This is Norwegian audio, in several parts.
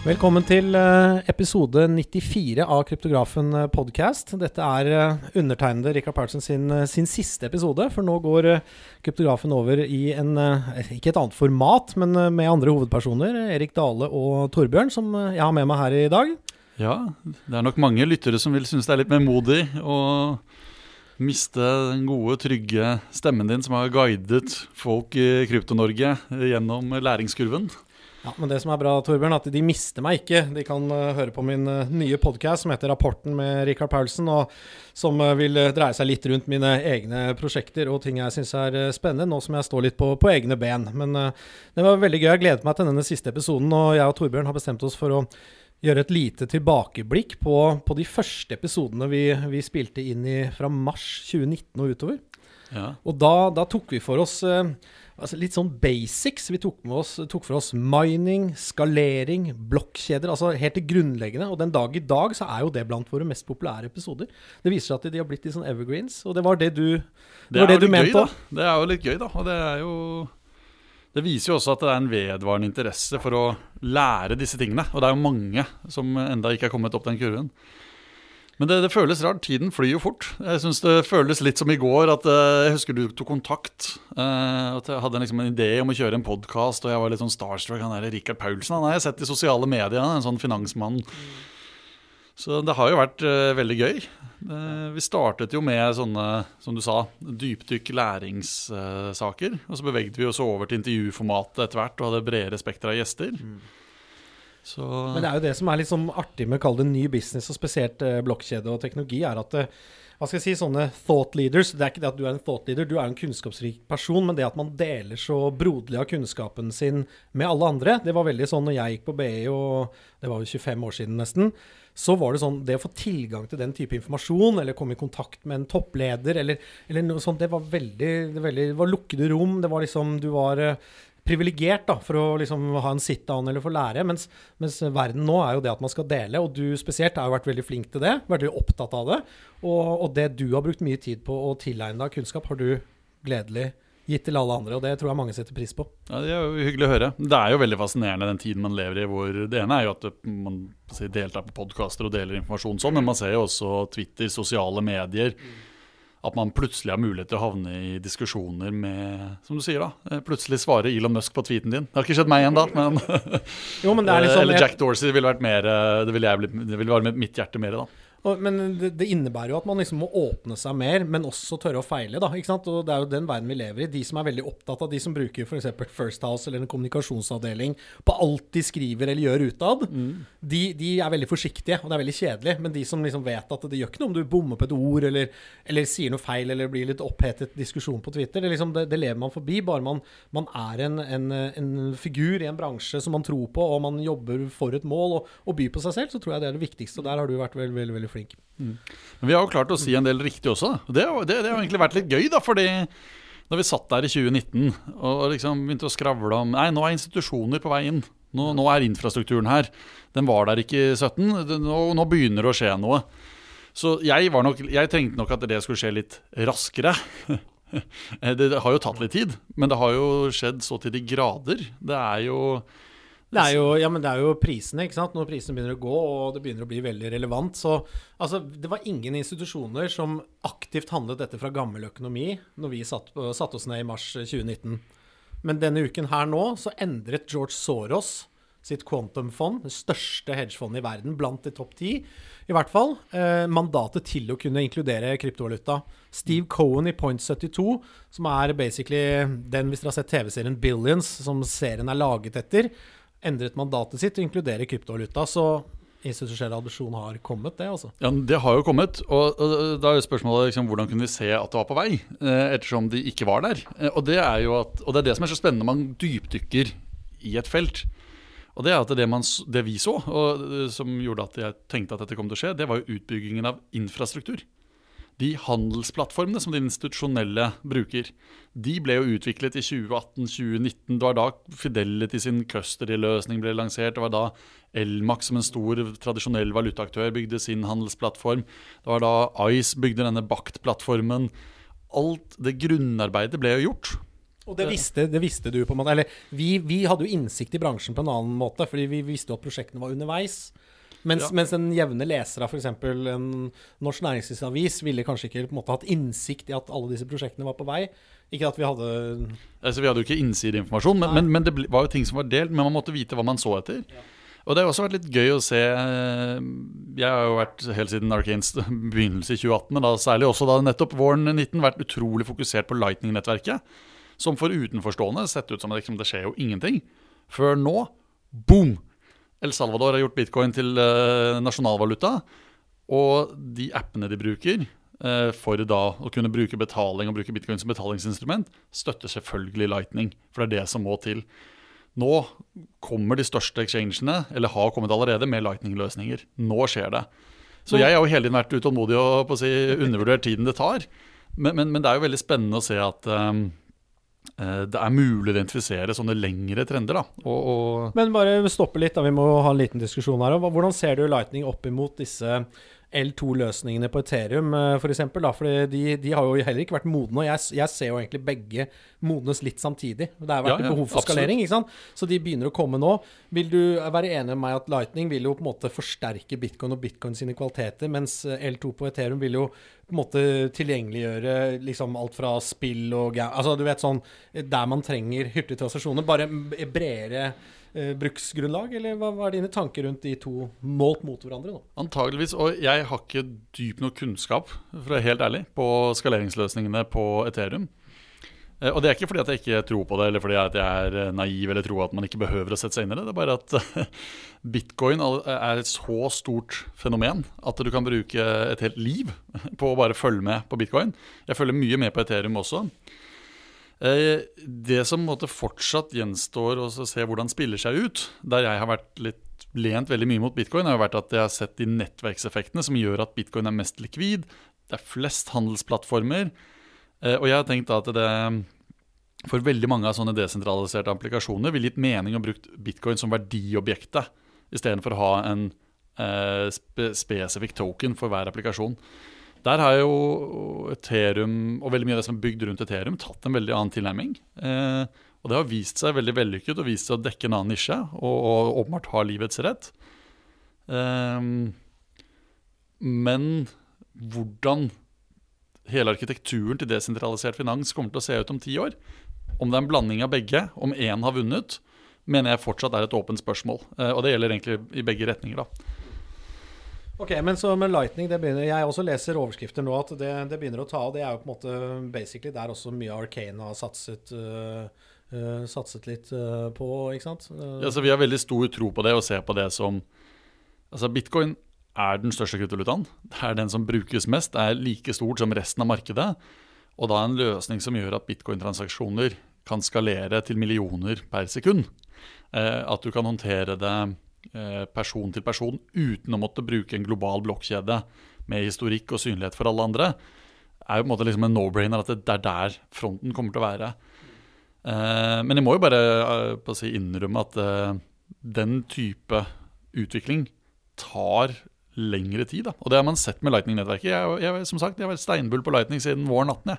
Velkommen til eh, episode 94 av Kryptografen eh, podcast. Dette er eh, undertegnede Rikard Paulsen sin, sin siste episode, for nå går Kryptografen over i en Ikke et annet format, men med andre hovedpersoner. Erik Dale og Torbjørn, som jeg har med meg her i dag. Ja, det er nok mange lyttere som vil synes det er litt vemodig å miste den gode, trygge stemmen din som har guidet folk i Krypto-Norge gjennom læringskurven. Ja, Men det som er bra, Torbjørn, at de mister meg ikke. De kan uh, høre på min uh, nye podkast som heter Rapporten med Rikard Paulsen, og som uh, vil dreie seg litt rundt mine egne prosjekter og ting jeg syns er spennende, nå som jeg står litt på, på egne ben. Men det var veldig gøy. Jeg gledet meg til denne siste episoden, og jeg og Torbjørn har bestemt oss for å gjøre et lite tilbakeblikk på, på de første episodene vi, vi spilte inn i fra mars 2019 og utover. Ja. Og da, da tok vi for oss eh, altså litt sånn basics. Vi tok, med oss, tok for oss mining, skalering, blokkjeder. Altså helt det grunnleggende. Og den dag i dag så er jo det blant våre mest populære episoder. Det viser seg at de har blitt litt sånn evergreens, og det var det du, det var det du mente gøy, da. Det er jo litt gøy, da. Og det er jo Det viser jo også at det er en vedvarende interesse for å lære disse tingene. Og det er jo mange som enda ikke er kommet opp den kurven. Men det, det føles rart. Tiden flyr jo fort. Jeg synes det føles litt som i går. at eh, Jeg husker du tok kontakt. eh, at Jeg hadde liksom en idé om å kjøre en podkast, og jeg var litt sånn starstruck. Han der Rikard Paulsen han har jeg sett i sosiale medier. Er en sånn finansmann. Så det har jo vært eh, veldig gøy. Vi startet jo med sånne, som du sa, dypdykk læringssaker. og så beveget vi oss over til intervjuformatet etter hvert og hadde bredere spekter av gjester. Så Men det er jo det som er litt sånn artig med å kalle det ny business, og spesielt eh, blokkjede og teknologi, er at eh, hva skal jeg si, sånne thought leaders Det er ikke det at du er en thought leader, du er en kunnskapsrik person, men det at man deler så broderlig av kunnskapen sin med alle andre Det var veldig sånn når jeg gikk på BI, og det var jo 25 år siden nesten. Så var det sånn Det å få tilgang til den type informasjon, eller komme i kontakt med en toppleder, eller, eller noe sånt, det var veldig Det, veldig, det var lukkede rom. Det var liksom Du var eh, privilegert for å liksom ha en sit-down eller få lære. Mens, mens verden nå er jo det at man skal dele, og du spesielt har jo vært veldig flink til det. Vært veldig opptatt av det. Og, og det du har brukt mye tid på å tilegne deg kunnskap, har du gledelig gitt til alle andre. Og det tror jeg mange setter pris på. ja, Det er jo hyggelig å høre. Det er jo veldig fascinerende den tiden man lever i. hvor Det ene er jo at man deltar på podkaster og deler informasjon sånn, men man ser jo også Twitter, sosiale medier. At man plutselig har mulighet til å havne i diskusjoner med Som du sier, da. eh, Plutselig svarer Elon Musk på tweeten din. Det har ikke skjedd meg ennå, men Jo, men sånn Eller Jack Dorsey ville vært mer eh, Det ville jeg det ville være mitt hjerte mer, da. Og, men det, det innebærer jo at man liksom må åpne seg mer, men også tørre å feile. da, ikke sant? Og Det er jo den verden vi lever i. De som er veldig opptatt av de som bruker f.eks. First House eller en kommunikasjonsavdeling på alt de skriver eller gjør utad, de, de er veldig forsiktige, og det er veldig kjedelig. Men de som liksom vet at det gjør ikke noe om du bommer på et ord eller, eller sier noe feil eller blir litt opphetet diskusjon på Twitter, det, liksom, det, det lever man forbi. Bare man, man er en, en, en figur i en bransje som man tror på, og man jobber for et mål og, og byr på seg selv, så tror jeg det er det viktigste. Og der har du vært veldig, veldig, veldig flink. Men vi har jo klart å si en del riktig også. Det, det, det har egentlig vært litt gøy, da, fordi da vi satt der i 2019 og liksom begynte å skravle om Nei, nå er institusjoner på vei inn. Nå, nå er infrastrukturen her. Den var der ikke i 17. Nå, nå begynner det å skje noe. Så jeg, var nok, jeg tenkte nok at det skulle skje litt raskere. Det har jo tatt litt tid, men det har jo skjedd så til de grader. Det er jo Det er jo, ja, men det er jo prisene, ikke sant. Når prisene begynner å gå og det begynner å bli veldig relevant. Så altså, det var ingen institusjoner som aktivt handlet dette fra gammel økonomi når vi satt, oss ned i mars 2019. Men denne uken her nå så endret George Soros sitt quantum-fond, det største hedgefondet i verden, blant de topp ti, i hvert fall, eh, mandatet til å kunne inkludere kryptovaluta. Steve Cohen i Point 72, som er basically den, hvis dere har sett TV-serien Billions, som serien er laget etter, endret mandatet sitt og inkluderer kryptovaluta. Så institusjonell adopsjon har kommet, det, altså. Ja, Det har jo kommet, og, og da er jo spørsmålet liksom, hvordan kunne vi se at det var på vei, eh, ettersom de ikke var der. Eh, og, det er jo at, og det er det som er så spennende når man dypdykker i et felt. Og det er at det, man, det vi så, og eh, som gjorde at jeg tenkte at dette kom til å skje, det var jo utbyggingen av infrastruktur. De handelsplattformene som de institusjonelle bruker, de ble jo utviklet i 2018-2019. Det var da Fidelity sin custody-løsning ble lansert. Det var da Elmax som en stor tradisjonell valutaaktør bygde sin handelsplattform. Det var da Ice bygde denne Bakt-plattformen. Alt det grunnarbeidet ble jo gjort. Og det visste, det visste, du, på en måte. Eller vi, vi, hadde jo innsikt i bransjen på en annen måte, fordi vi visste jo at prosjektene var underveis. Mens, ja. mens en jevne leser av f.eks. en norsk næringslivsavis ville kanskje ikke på en måte hatt innsikt i at alle disse prosjektene var på vei. Ikke at vi hadde altså, Vi hadde jo ikke innsideinformasjon, men, men, men, det var jo ting som var delt. Men man måtte vite hva man så etter. Ja. Og det har også vært litt gøy å se eh, Jeg har jo vært helt siden Arcanes begynnelse i 2018, men da særlig også da nettopp våren 19 vært utrolig fokusert på Lightning-nettverket. Som for utenforstående sett ut som at liksom, det skjer jo ingenting. Før nå, boom! El Salvador har gjort bitcoin til uh, nasjonalvaluta. Og de appene de bruker uh, for da å kunne bruke betaling og bruke bitcoin som betalingsinstrument, støtter selvfølgelig Lightning. For det er det som må til. Nå kommer de største exchangene, eller har kommet allerede, med Lightning-løsninger. Nå skjer det. Så jeg har jo hele tiden vært utålmodig og på å si, undervurdert tiden det tar. Men, men, men, det er jo veldig spennende å se at um, det er mulig å identifisere sånne lengre trender. da. Og, og Men bare stoppe litt, da. vi må ha en liten diskusjon her. Hvordan ser du Lightning opp imot disse L2-løsningene på Ethereum, eh, For eksempel, fordi de, de, har jo heller ikke vært modne. og jeg, jeg, ser jo egentlig begge modnes litt samtidig. Det har vært ja, ja, behov for absolutt. skalering, ikke sant? så de begynner å komme nå. Vil du være enig med meg at Lightning vil jo på en måte forsterke bitcoin og bitcoin sine kvaliteter, mens L2 på Ethereum vil jo på en måte tilgjengeliggjøre liksom alt fra spill og Altså du vet sånn der man trenger hurtige transaksjoner, bare bredere eh, bruksgrunnlag, eller hva, hva, er dine tanker rundt de to målt mot hverandre? nå? Antageligvis, og jeg har ikke dyp nok kunnskap, for å være helt ærlig, på skaleringsløsningene på Ethereum. Eh, og det er ikke fordi at jeg ikke tror på det, eller fordi at jeg er eh, naiv eller tror at man ikke behøver å sette seg inn i det. Det er bare at bitcoin er et så stort fenomen at du kan bruke et helt liv på å bare følge med på bitcoin. Jeg følger mye med på Ethereum også. Eh, det som fortsatt gjenstår å se hvordan spiller seg ut, der jeg har vært litt lent veldig mye mot bitcoin, har vært at jeg har sett de nettverkseffektene som gjør at bitcoin er mest likvid. Det er flest handelsplattformer. Eh, og jeg har tenkt at det for veldig mange av sånne desentraliserte applikasjoner ville gitt mening å bruke bitcoin som verdiobjektet, istedenfor å ha en eh, spe spesifikk token for hver applikasjon. Der har jo Ethereum, og veldig mye av det som er bygd rundt Ethereum, tatt en veldig annen tilnærming. Eh, og det har vist seg veldig vellykket og vist seg å dekke en annen nisje, og, og åpenbart har livets rett. Eh, men hvordan hele arkitekturen til desentralisert finans kommer til å se ut om ti år, om det er en blanding av begge, om én har vunnet, mener jeg fortsatt er et åpent spørsmål. Eh, og det gjelder egentlig i begge retninger. da. Ok, men så med Lightning det begynner, Jeg også leser overskrifter nå at det, det, begynner å ta av. Det er jo på en måte basically der også mye Arcane har satset, uh, uh, satset litt uh, på, ikke sant? ja, så Vi har veldig stor tro på det og ser på det som Altså, bitcoin er den største kryptovalutaen. Det er den som brukes mest. Det er like stort som resten av markedet. Og da er en løsning som gjør at bitcoin-transaksjoner kan skalere til millioner per sekund. at du kan håndtere det person til person uten å måtte bruke en global blokkjede med historikk og synlighet for alle andre, er jo på en måte liksom en no-brainer at det er der fronten kommer til å være. Eh, men jeg må jo bare uh, si, innrømme at den type utvikling tar lengre tid. Da. Og det har man sett med Lightning-nettverket. Jeg, jeg, som sagt, jeg har vært steinbull på Lightning siden våren 18.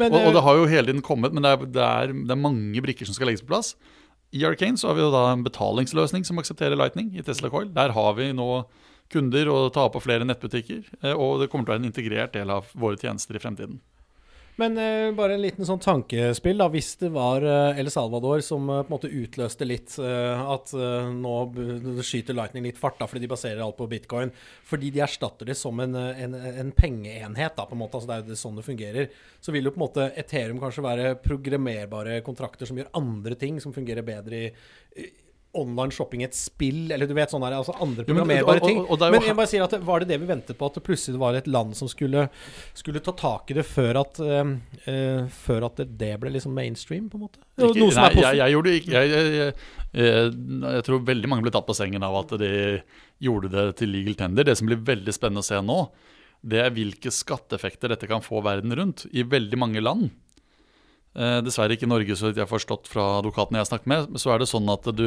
Men, og, og, det har jo hele tiden kommet, men det er, det, er, det er, mange brikker som skal legges på plass. I Arcane så har vi jo da en betalingsløsning som aksepterer Lightning i Tesla Coil. Der har vi nå kunder og tar på flere nettbutikker. Eh, og det kommer til å være en integrert del av våre tjenester i fremtiden. Men uh, bare en liten sånn tankespill. da, Hvis det var uh, El Salvador som uh, på en måte utløste litt at nå skyter Lightning litt fart da, fordi de baserer alt på bitcoin. Fordi de erstatter det som en, en, en pengeenhet. da, på en måte, altså Det er jo sånn det fungerer. Så vil jo på en måte Ethereum kanskje være programmerbare kontrakter som gjør andre ting, som fungerer bedre i online shopping et spill, eller du vet sånne der, altså andre programmerbare ting. Og, og, og, men jeg bare sier at var det det vi ventet på, at det plutselig var et land som skulle, skulle ta tak i det før at, uh, før at det, det, ble liksom mainstream, på en måte? Ikke, nei, jeg, jeg, gjorde ikke. Jeg, jeg, jeg, tror veldig mange ble tatt på sengen av at de gjorde det til legal tender. Det som blir veldig spennende å se nå, det er hvilke skatteeffekter dette kan få verden rundt. I veldig mange land. Eh, dessverre ikke i Norge, så vidt jeg har forstått fra advokatene jeg har snakket med. Så er det sånn at du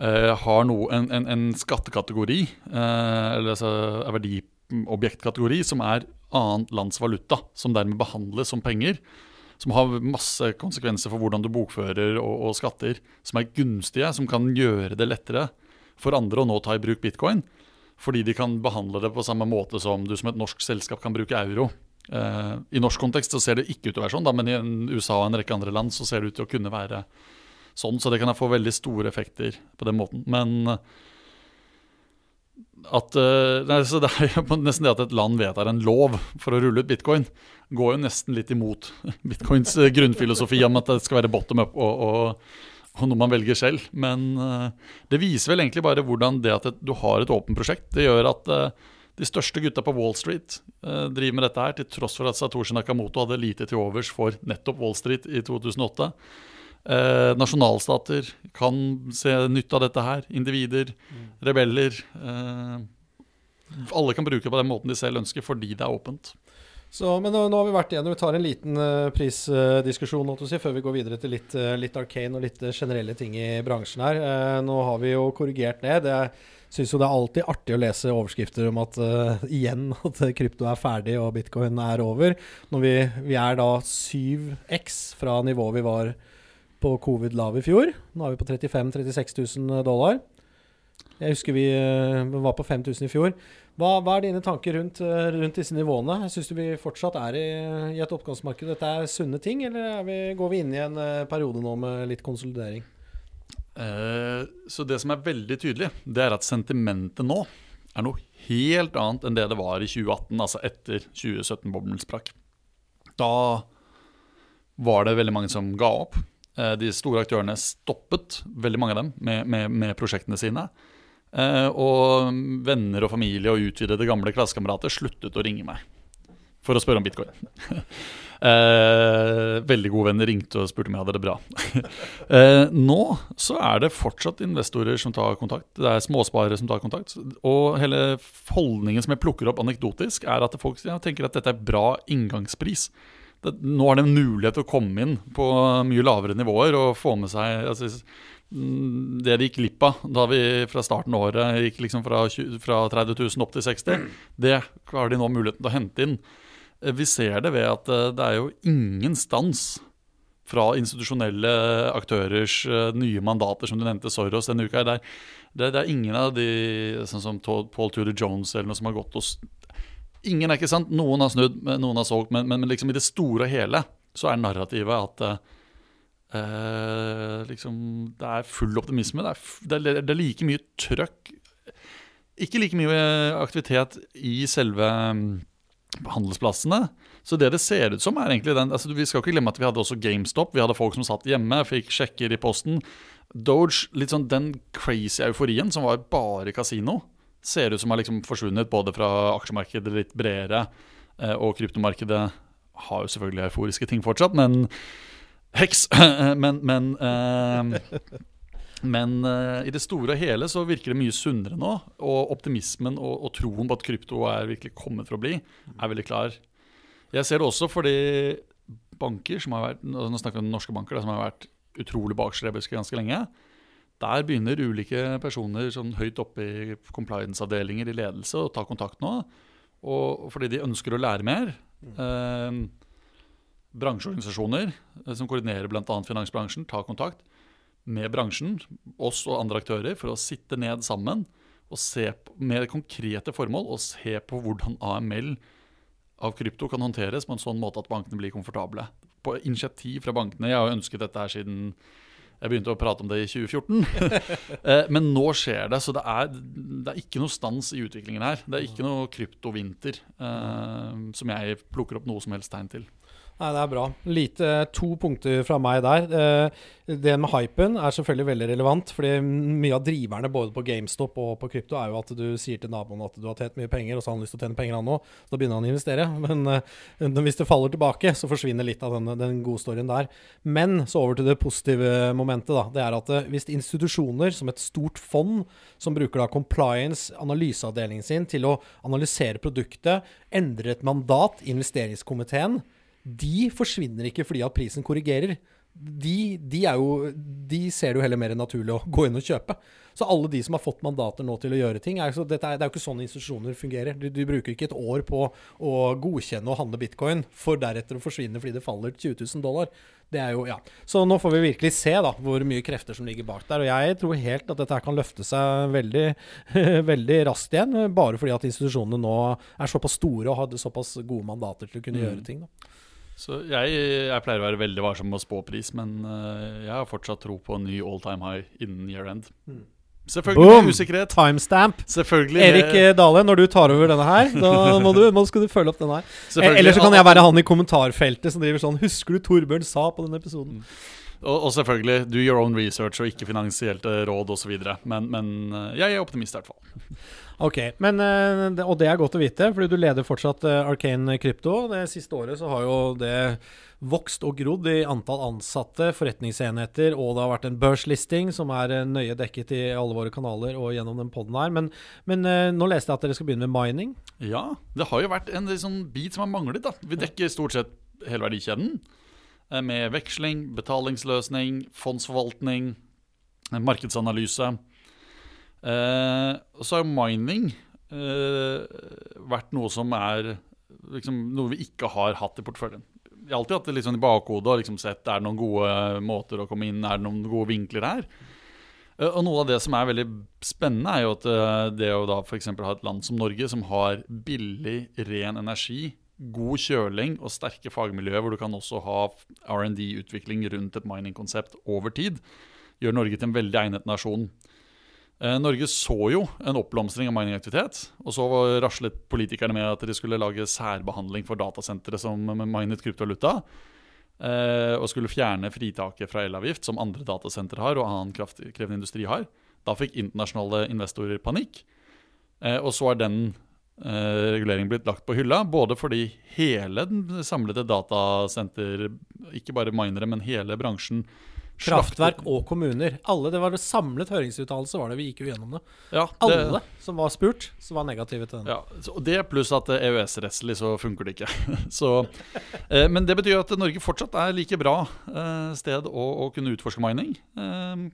uh, har noe, en, en, en skattekategori, eh, eller altså en verdiobjektkategori, som er annet lands valuta, som dermed behandles som penger. som har masse konsekvenser for hvordan du bokfører og, og skatter, som er gunstige, som kan gjøre det lettere for andre å nå ta i bruk bitcoin. Fordi de kan behandle det på samme måte som du som et norsk selskap kan bruke euro. Eh, I norsk kontekst så ser det ikke ut til å være sånn, da, men i USA og en rekke andre land så ser det ut til å kunne være sånn. Så det kan få veldig store effekter på den måten. Men at uh, nei, så Det er jo nesten det at et land vedtar en lov for å rulle ut bitcoin, går jo nesten litt imot bitcoins uh, grunnfilosofi om at det skal være bottom up og, og, og noe man velger selv. Men det viser vel egentlig bare hvordan det at du har et åpent prosjekt, det gjør at de største gutta på Wall Street driver med dette her, til tross for at Satoshi Nakamoto hadde lite til overs for nettopp Wall Street i 2008. Eh, nasjonalstater kan se nytte av dette her. Individer, mm. rebeller. Eh, alle kan bruke det på den måten de selv ønsker, fordi det er åpent. Så, men nå, nå, har vi vært igjennom. Vi tar en liten uh, prisdiskusjon uh, si, før vi går videre til litt, uh, litt arcane og litt generelle ting i bransjen her. nå har vi jo korrigert ned. Jeg syns jo det er alltid artig å lese overskrifter om at igjen at krypto er ferdig og bitcoin er over. Når vi, vi er da 7x fra nivået vi var på covid-lav i fjor. Nå er vi på 35 000-36 000 dollar. Jeg husker vi uh, var på 5000 i fjor. Hva, hva er dine tanker rundt, uh, rundt disse nivåene? Syns du vi fortsatt er i, i, et oppgangsmarked? Dette er sunne ting, eller vi, går vi inn i en periode nå med litt konsolidering? så det som er veldig tydelig, det er at sentimentet nå er noe helt annet enn det det var i 2018, altså etter 2017-boblen sprakk. Da var det veldig mange som ga opp. Eh, de store aktørene stoppet, veldig mange av dem, med, med, med prosjektene sine. Eh, og venner og familie og utvidede gamle klassekamerater sluttet å ringe meg for å spørre om bitcoin. eh, veldig gode venner ringte og spurte om jeg hadde det bra. eh, nå så er det fortsatt investorer som tar kontakt. Det er småsparere som tar kontakt. Og hele holdningen som jeg plukker opp anekdotisk, er at folk tenker at dette er bra inngangspris det, nå har en mulighet til å komme inn på mye lavere nivåer og få med seg altså, mm, det de gikk glipp av da vi fra starten av året gikk liksom fra, 20, fra 30 000 opp til 60 det har de nå muligheten til å hente inn. Eh, vi ser det ved at eh, det er jo ingen stans fra institusjonelle aktørers uh, nye mandater, som du nevnte, Soros denne uka. Det er, det er ingen av de, sånn som Paul Tudor Jones eller noe, som har gått og Ingen er ikke sant. Noen har snudd, noen har solgt, men, men, men liksom i det store og hele så er narrativet at eh, liksom, det er full optimisme. Det er, det er, det er like mye trøkk Ikke like mye aktivitet i selve mm, handelsplassene. Så det det ser ut som, er egentlig den altså Vi skal ikke glemme at vi hadde også GameStop. Vi hadde folk som satt hjemme, fikk sjekker i posten. Doge, litt sånn den crazy euforien som var bare kasino ser ut som har liksom forsvunnet både fra aksjemarkedet litt bredere, eh, og kryptomarkedet har jo selvfølgelig euforiske ting fortsatt, men heks! men, men, eh, men eh, i det store og hele så virker det mye sunnere nå. Og optimismen og, og, troen på at krypto er virkelig kommet for å bli, er veldig klar. Jeg ser det også fordi banker som har vært Nå snakker vi om norske banker da, som har vært utrolig bakstreberske ganske lenge der begynner ulike personer sånn høyt oppe i compliance-avdelinger i ledelse å ta kontakt nå. Og fordi de ønsker å lære mer. Eh, bransjeorganisasjoner eh, som koordinerer bl.a. finansbransjen, tar kontakt med bransjen, oss og andre aktører, for å sitte ned sammen og se på, med konkrete formål og se på hvordan AML av krypto kan håndteres på en sånn måte at bankene blir komfortable. På initiativ fra bankene. Jeg har ønsket dette her siden jeg begynte å prate om det i 2014. Eh, men nå skjer det, så det er, det er, ikke noe stans i utviklingen her. Det er ikke noe kryptovinter eh, som jeg plukker opp noe som helst tegn til. Nei, det er bra. Lite, to punkter fra meg der. Eh, det med hypen er selvfølgelig veldig relevant. fordi mye av driverne både på GameStop og på krypto er jo at du sier til naboen at du har tjent mye penger, og så har han lyst til å tjene penger han òg. Da begynner han å investere. Men uh, hvis det faller tilbake, så forsvinner litt av den, den gode storyen der. Men så over til det positive momentet. da, Det er at uh, hvis institusjoner som et stort fond, som bruker da compliance, analyseavdelingen sin, til å analysere produktet, endrer et mandat, investeringskomiteen, de forsvinner ikke fordi at prisen korrigerer. de, de, er jo, de ser det jo heller mer naturlig å gå inn og kjøpe. Så alle de som har fått mandater nå til å gjøre ting er, så dette er, Det er jo ikke sånn institusjoner fungerer. Du, du, bruker ikke et år på å godkjenne og handle bitcoin, for deretter å forsvinne fordi det faller 20 000 dollar. Det er jo, ja. Så nå får vi virkelig se da, hvor mye krefter som ligger bak der. Og jeg tror helt at dette her kan løfte seg veldig, veldig raskt igjen, bare fordi at institusjonene nå er såpass store og har såpass gode mandater til å kunne mm. gjøre ting. da. Så jeg, jeg, pleier å være veldig varsom med å spå pris, men uh, jeg har fortsatt tro på en ny all time high innen year end. Mm. Selvfølgelig Boom! med usikkerhet. Timestamp. Selvfølgelig Erik med... Dale, når du tar over denne her, da må du, må skal du følge opp den her. Eller så kan jeg være han i kommentarfeltet som driver sånn Husker du Torbjørn sa på den episoden? Og, og, selvfølgelig, do your own research og ikke finansielt råd osv. Men, men eh, jeg er optimist i hvert fall. Ok, men, eh, Og det er godt å vite, fordi du leder fortsatt eh, Arcane Krypto. Det siste året så har jo det vokst og grodd i antall ansatte, forretningsenheter, og det har vært en børslisting som er eh, nøye dekket i alle våre kanaler og gjennom den poden her. Men, men, nå leste jeg at dere skal begynne med mining. Ja, det har jo vært en sånn bit som har manglet. da. Vi dekker stort sett hele verdikjeden. Med veksling, betalingsløsning, fondsforvaltning, markedsanalyse. Eh, så har mining eh, vært noe som er liksom, noe vi ikke har hatt i porteføljen. Jeg har alltid hatt det liksom i bakhodet og liksom sett er det noen gode måter å komme inn er det noen gode vinkler her. Eh, og Noe av det som er veldig spennende, er jo at eh, det å da f.eks. ha et land som Norge, som har billig, ren energi, god kjøling og sterke fagmiljøer, hvor du kan også ha R&D-utvikling rundt et mining-konsept over tid, gjør Norge til en veldig egnet nasjon. Eh, Norge så jo en oppblomstring av miningaktivitet. Og så raslet politikerne med at de skulle lage særbehandling for datasentre som minet kryptovaluta. Eh, og skulle fjerne fritaket fra elavgift, som andre datasentre har, og annen kraftkrevende industri har. Da fikk internasjonale investorer panikk. Eh, og så er den reguleringen blitt lagt på hylla, både fordi hele den samlede datasenter, ikke bare minere, men hele bransjen, Kraftverk og kommuner. Alle, Det var det samlet høringsuttalelse var det vi gikk jo gjennom det. Ja, det Alle som var spurt, som var negative til den. Ja, og Det pluss at EØS-rettslig så funker det ikke. så, eh, men det betyr at Norge fortsatt er like bra eh, sted å, å, kunne utforske mining. Eh,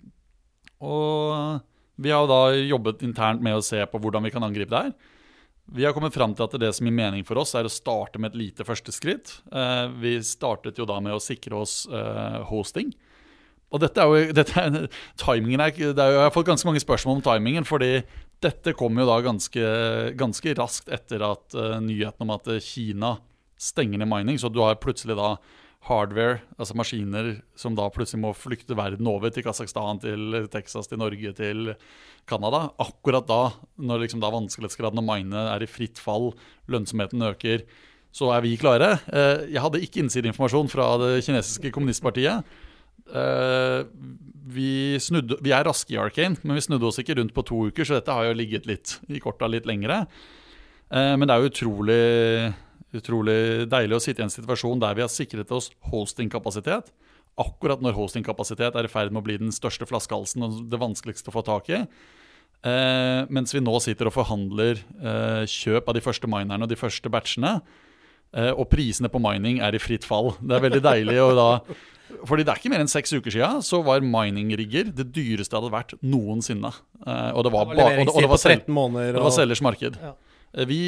og vi har jo da jobbet internt med å se på hvordan vi kan angripe det her. Vi har kommet fram til at det som gir mening for oss, er å starte med et lite første skritt. Eh, vi startet jo da med å sikre oss eh, hosting. Og dette er jo, dette er, timingen er, er jo, Jeg har fått ganske mange spørsmål om timingen, fordi dette kom jo da ganske, ganske raskt etter at uh, nyheten om at eh, Kina stenger ned mining. Så du har plutselig da hardware, altså maskiner, som da plutselig må flykte verden over til Kasakhstan, til Texas, til Norge, til Canada. Akkurat da, når liksom da vanskelighetsgraden å mine er i fritt fall, lønnsomheten øker, så er vi klare. Uh, jeg hadde ikke innsideinformasjon fra det kinesiske kommunistpartiet. Uh, vi, snudde, vi, er raske i Arcane, men vi snudde oss ikke rundt på to uker, så dette har jo ligget litt i korta litt lengre. Uh, men det er jo utrolig, utrolig deilig å sitte i en situasjon der vi har sikret oss hostingkapasitet. Akkurat når hostingkapasitet er i ferd med å bli den største flaskehalsen og det vanskeligste å få tak i. Eh, mens vi nå sitter og forhandler kjøp av de første minerne og de første batchene. og prisene på mining er i fritt fall. Det er veldig deilig Og da fordi det er ikke mer enn seks uker siden så var mining-rigger det dyreste det hadde vært noensinne. Uh, og det var, ba, og det, og det var, sel det var selgers marked. Ja. Uh, vi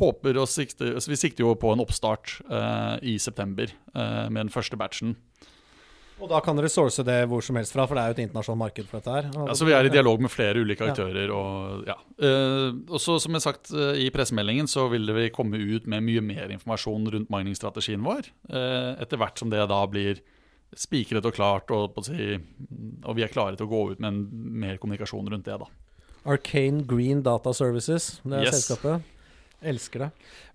håper og sikter, vi sikter jo på en oppstart uh, i september med den første batchen. Og da kan dere source det hvor som helst fra, for det er jo et internasjonalt marked for dette her. Ja, så Vi er i dialog med flere ulike aktører. Ja. Og ja. Uh, så som jeg sagt i pressemeldingen, så vil vi komme ut med mye mer informasjon rundt mining-strategien vår. etter hvert som det da blir spikret og klart, og, og, vi er klare til å gå ut med en, mer kommunikasjon rundt det. da. Arcane Green Data Services, det er yes. selskapet. Elsker det.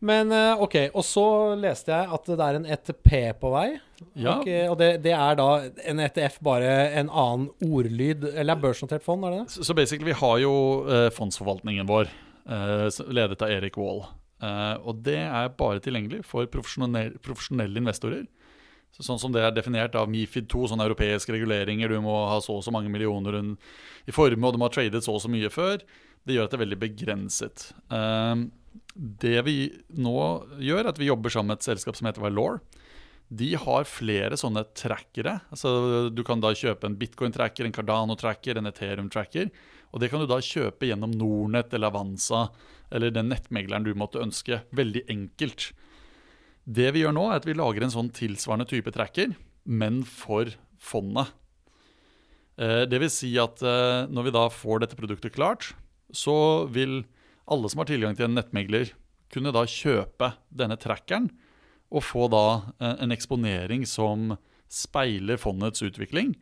Men eh, OK, og så leste jeg at det er en ETP på vei. Ja. Og, og det, det, er da en ETF, bare en annen ordlyd, eller er børsnotert fond, er det det? Så, så basically, vi har jo eh, fondsforvaltningen vår, eh, ledet av Erik Wall. Eh, og det er bare tilgjengelig for profesjonelle, profesjonelle investorer. Så sånn som det er definert av Mifid 2, sånne europeiske reguleringer, du må ha så og så mange millioner i formue, og du må ha tradet så og så mye før, det gjør at det er veldig begrenset. Um, det vi nå gjør, er at vi jobber sammen med et selskap som heter Valor. de har flere sånne trackere. Altså, du kan da kjøpe en bitcoin-tracker, en Cardano-tracker, en Ethereum-tracker. Og det kan du da kjøpe gjennom Nordnett eller Avanza eller den nettmegleren du måtte ønske. Veldig enkelt. Det vi gjør nå, er at vi lager en sånn tilsvarende type tracker, men for fondet. Eh, Det vil si at eh, når vi da får dette produktet klart, så vil alle som har tilgang til en nettmegler, kunne da kjøpe denne trackeren og få da eh, en eksponering som speiler fondets utvikling,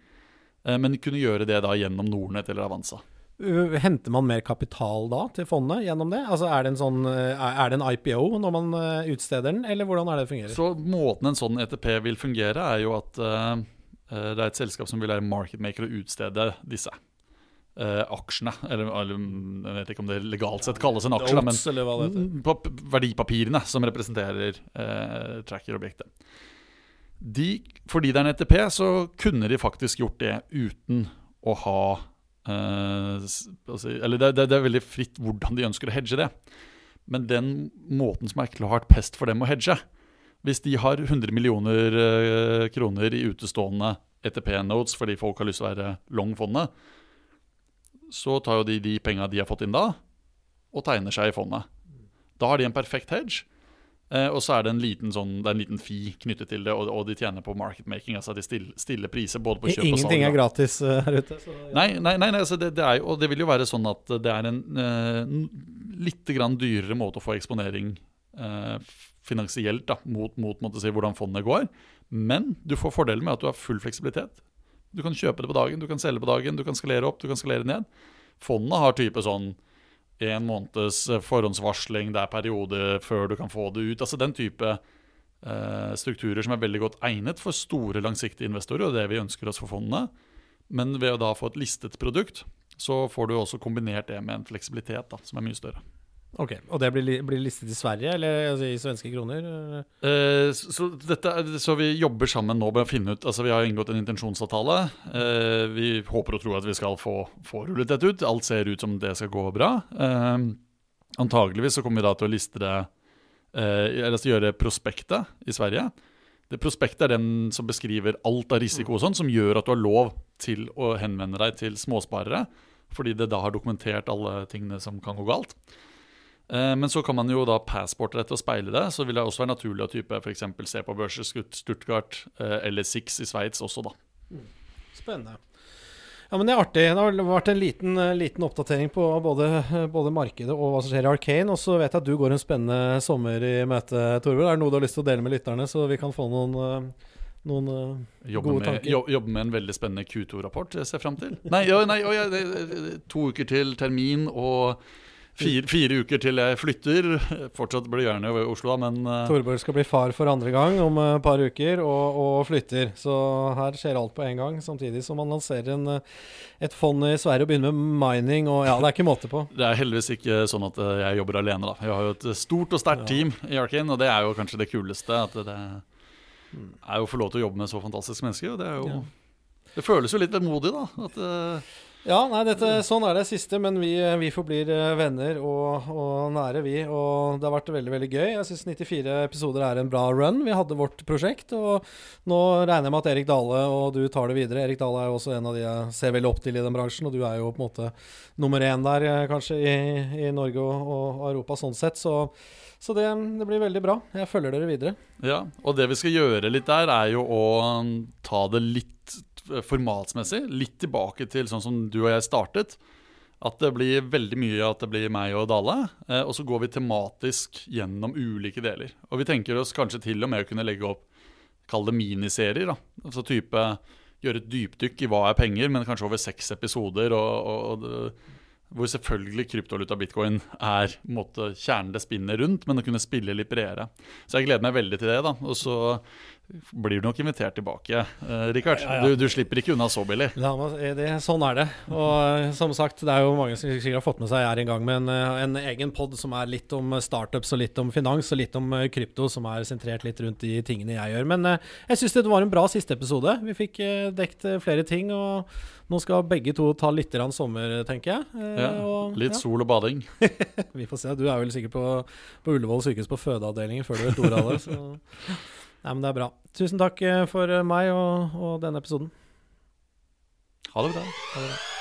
men kunne gjøre det da gjennom Nordnett eller Avanza. Uh, Henter man mer kapital da til fondet gjennom det? Altså Er det en, sånn, uh, er det en IPO når man uh, utsteder den, eller hvordan er det det fungerer? Så måten en sånn ETP vil fungere, er jo at eh, eh, det er et selskap som vil være marketmaker og utstede disse Uh, aksjene. Eller, eller jeg vet ikke om det legalt sett kalles en aksje, da, men verdipapirene som representerer uh, tracker-objektet. De, fordi det er en ETP, så kunne de faktisk gjort det uten å ha altså, Eller det, det, det er veldig fritt hvordan de ønsker å hedge det. Men den måten som er klart pest for dem å hedge Hvis de har 100 millioner uh, kroner i utestående ETP-notes fordi folk har lyst til å være long fondet, så tar jo de de penga de har fått inn da, og tegner seg i fondet. Da har de en perfekt hedge. Eh, og så er det en liten sånn, det en liten fee knyttet til det, og, og de tjener på marketmaking. Altså de stiller, stiller priser både på kjøp og salg. Ingenting er gratis uh, her ute. Så, ja. Nei, nei, nei, nei altså det, det er jo, og det vil jo være sånn at det er en uh, litt grann dyrere måte å få eksponering uh, finansielt da, mot, mot si, hvordan fondet går. Men du får fordelen med at du har full fleksibilitet. Du kan kjøpe det på dagen, du kan selge på dagen, du kan skalere opp, du kan skalere ned. Fondet har type sånn en måneds eh, forhåndsvarsling, det er periode før du kan få det ut. Altså den type eh, strukturer som er veldig godt egnet for store, langsiktige investorer, og det vi ønsker oss for fondene. Men ved å da få et listet produkt, så får du også kombinert det med en fleksibilitet da, som er mye større. Ok, Og det blir, blir listet i Sverige, eller altså, i svenske kroner? Eh, så, dette, så vi jobber sammen nå med å finne ut Altså Vi har inngått en intensjonsavtale. Eh, vi håper og tror at vi skal få, få rullet dette ut. Alt ser ut som det skal gå bra. Eh, antageligvis så kommer vi da til å liste det eh, Eller altså gjøre prospektet i Sverige. Det Prospektet er den som beskriver alt av risiko og sånn, som gjør at du har lov til å henvende deg til småsparere. Fordi det da har dokumentert alle tingene som kan gå galt. Eh, Men så kan man jo da passporte dette og speile det. Så vil det også være naturlig å type f.eks. se på børser Stuttgart eh, eller Six i Sveits også, da. Spennende. Ja, men Det er artig. Det har vært en liten, eh, liten oppdatering på både, både markedet og hva som skjer i Arcane. Og så vet jeg at du går en spennende sommer i møte, Torbjørn. Er det noe du har lyst til å dele med lytterne, så vi kan få noen, noen Jobbe Gode med, tanker. jo, jobbe med en veldig spennende Q2-rapport jeg ser fram til. Nei, ja, nei ja, det, det- to uker til termin og fire, fire uker til jeg flytter. Fortsatt blir gjerne i Oslo, men uh... Torborg skal bli far for andre gang om et par uker, og, og flytter. Så her skjer alt på en gang, samtidig som man lanserer en, eh, et fond i Sverige og begynner med mining. Og ja, det er ikke måte på. det er heldigvis ikke sånn at eh, jeg jobber alene. da Jeg har jo et stort og sterkt Ja. team i Arkin, og det er jo kanskje det kuleste. At det Mm. er jo å få lov til å jobbe med så fantastiske mennesker. Og det er jo Ja. Det føles jo litt vemodig, da. At, eh, Ja, nei, dette, sånn er det siste, men vi, vi forblir eh, venner og, og nære, vi. Og det har vært veldig veldig gøy. Jeg syns 94 episoder er en bra run. Vi hadde vårt prosjekt, og nå regner jeg med at Erik Dale og du tar det videre. Erik Dale er jo også en av de jeg ser veldig opp til i den bransjen, og du er jo på en måte nummer én der, eh, kanskje, i, i Norge og, og Europa sånn sett. Så, så det, det blir veldig bra. Jeg følger dere videre. Ja, og det vi skal gjøre litt der, er jo å ta det litt formatsmessig. Litt tilbake til sånn som du og jeg startet. At det blir veldig mye at det blir meg og Dale. Eh, og så går vi tematisk gjennom ulike deler. Og vi tenker oss kanskje til og med å kunne legge opp Kall det miniserier. da Altså type gjøre et dypdykk i hva er penger, men kanskje over seks episoder. og, og, og hvor selvfølgelig kryptovaluta bitcoin er måte, kjernen det spinner rundt, men å kunne spille litt bredere. Så jeg gleder meg veldig til det. da Og så blir du nok invitert tilbake, eh, Rikard. Ja, ja. Du, du slipper ikke unna så billig. La eh, det, sånn er det. Og eh, som sagt, det er jo mange som sikkert har fått med seg jeg er i gang med en, eh, en egen pod som er litt om startups og litt om finans og litt om eh, krypto, som er sentrert litt rundt de tingene jeg gjør. Men eh, jeg syns det var en bra siste episode. Vi fikk eh, dekt eh, flere ting, og nå skal begge to ta litt grann sommer, tenker jeg. Eh, Ja, og, litt sol og bading. vi får se. Du er vel sikkert på, på Ullevål sykehus på fødeavdelingen før du vet ordet av det. Så. Nei, men det er bra. Tusen takk eh, for eh, meg og, og denne episoden. Ha det bra. Ha det bra.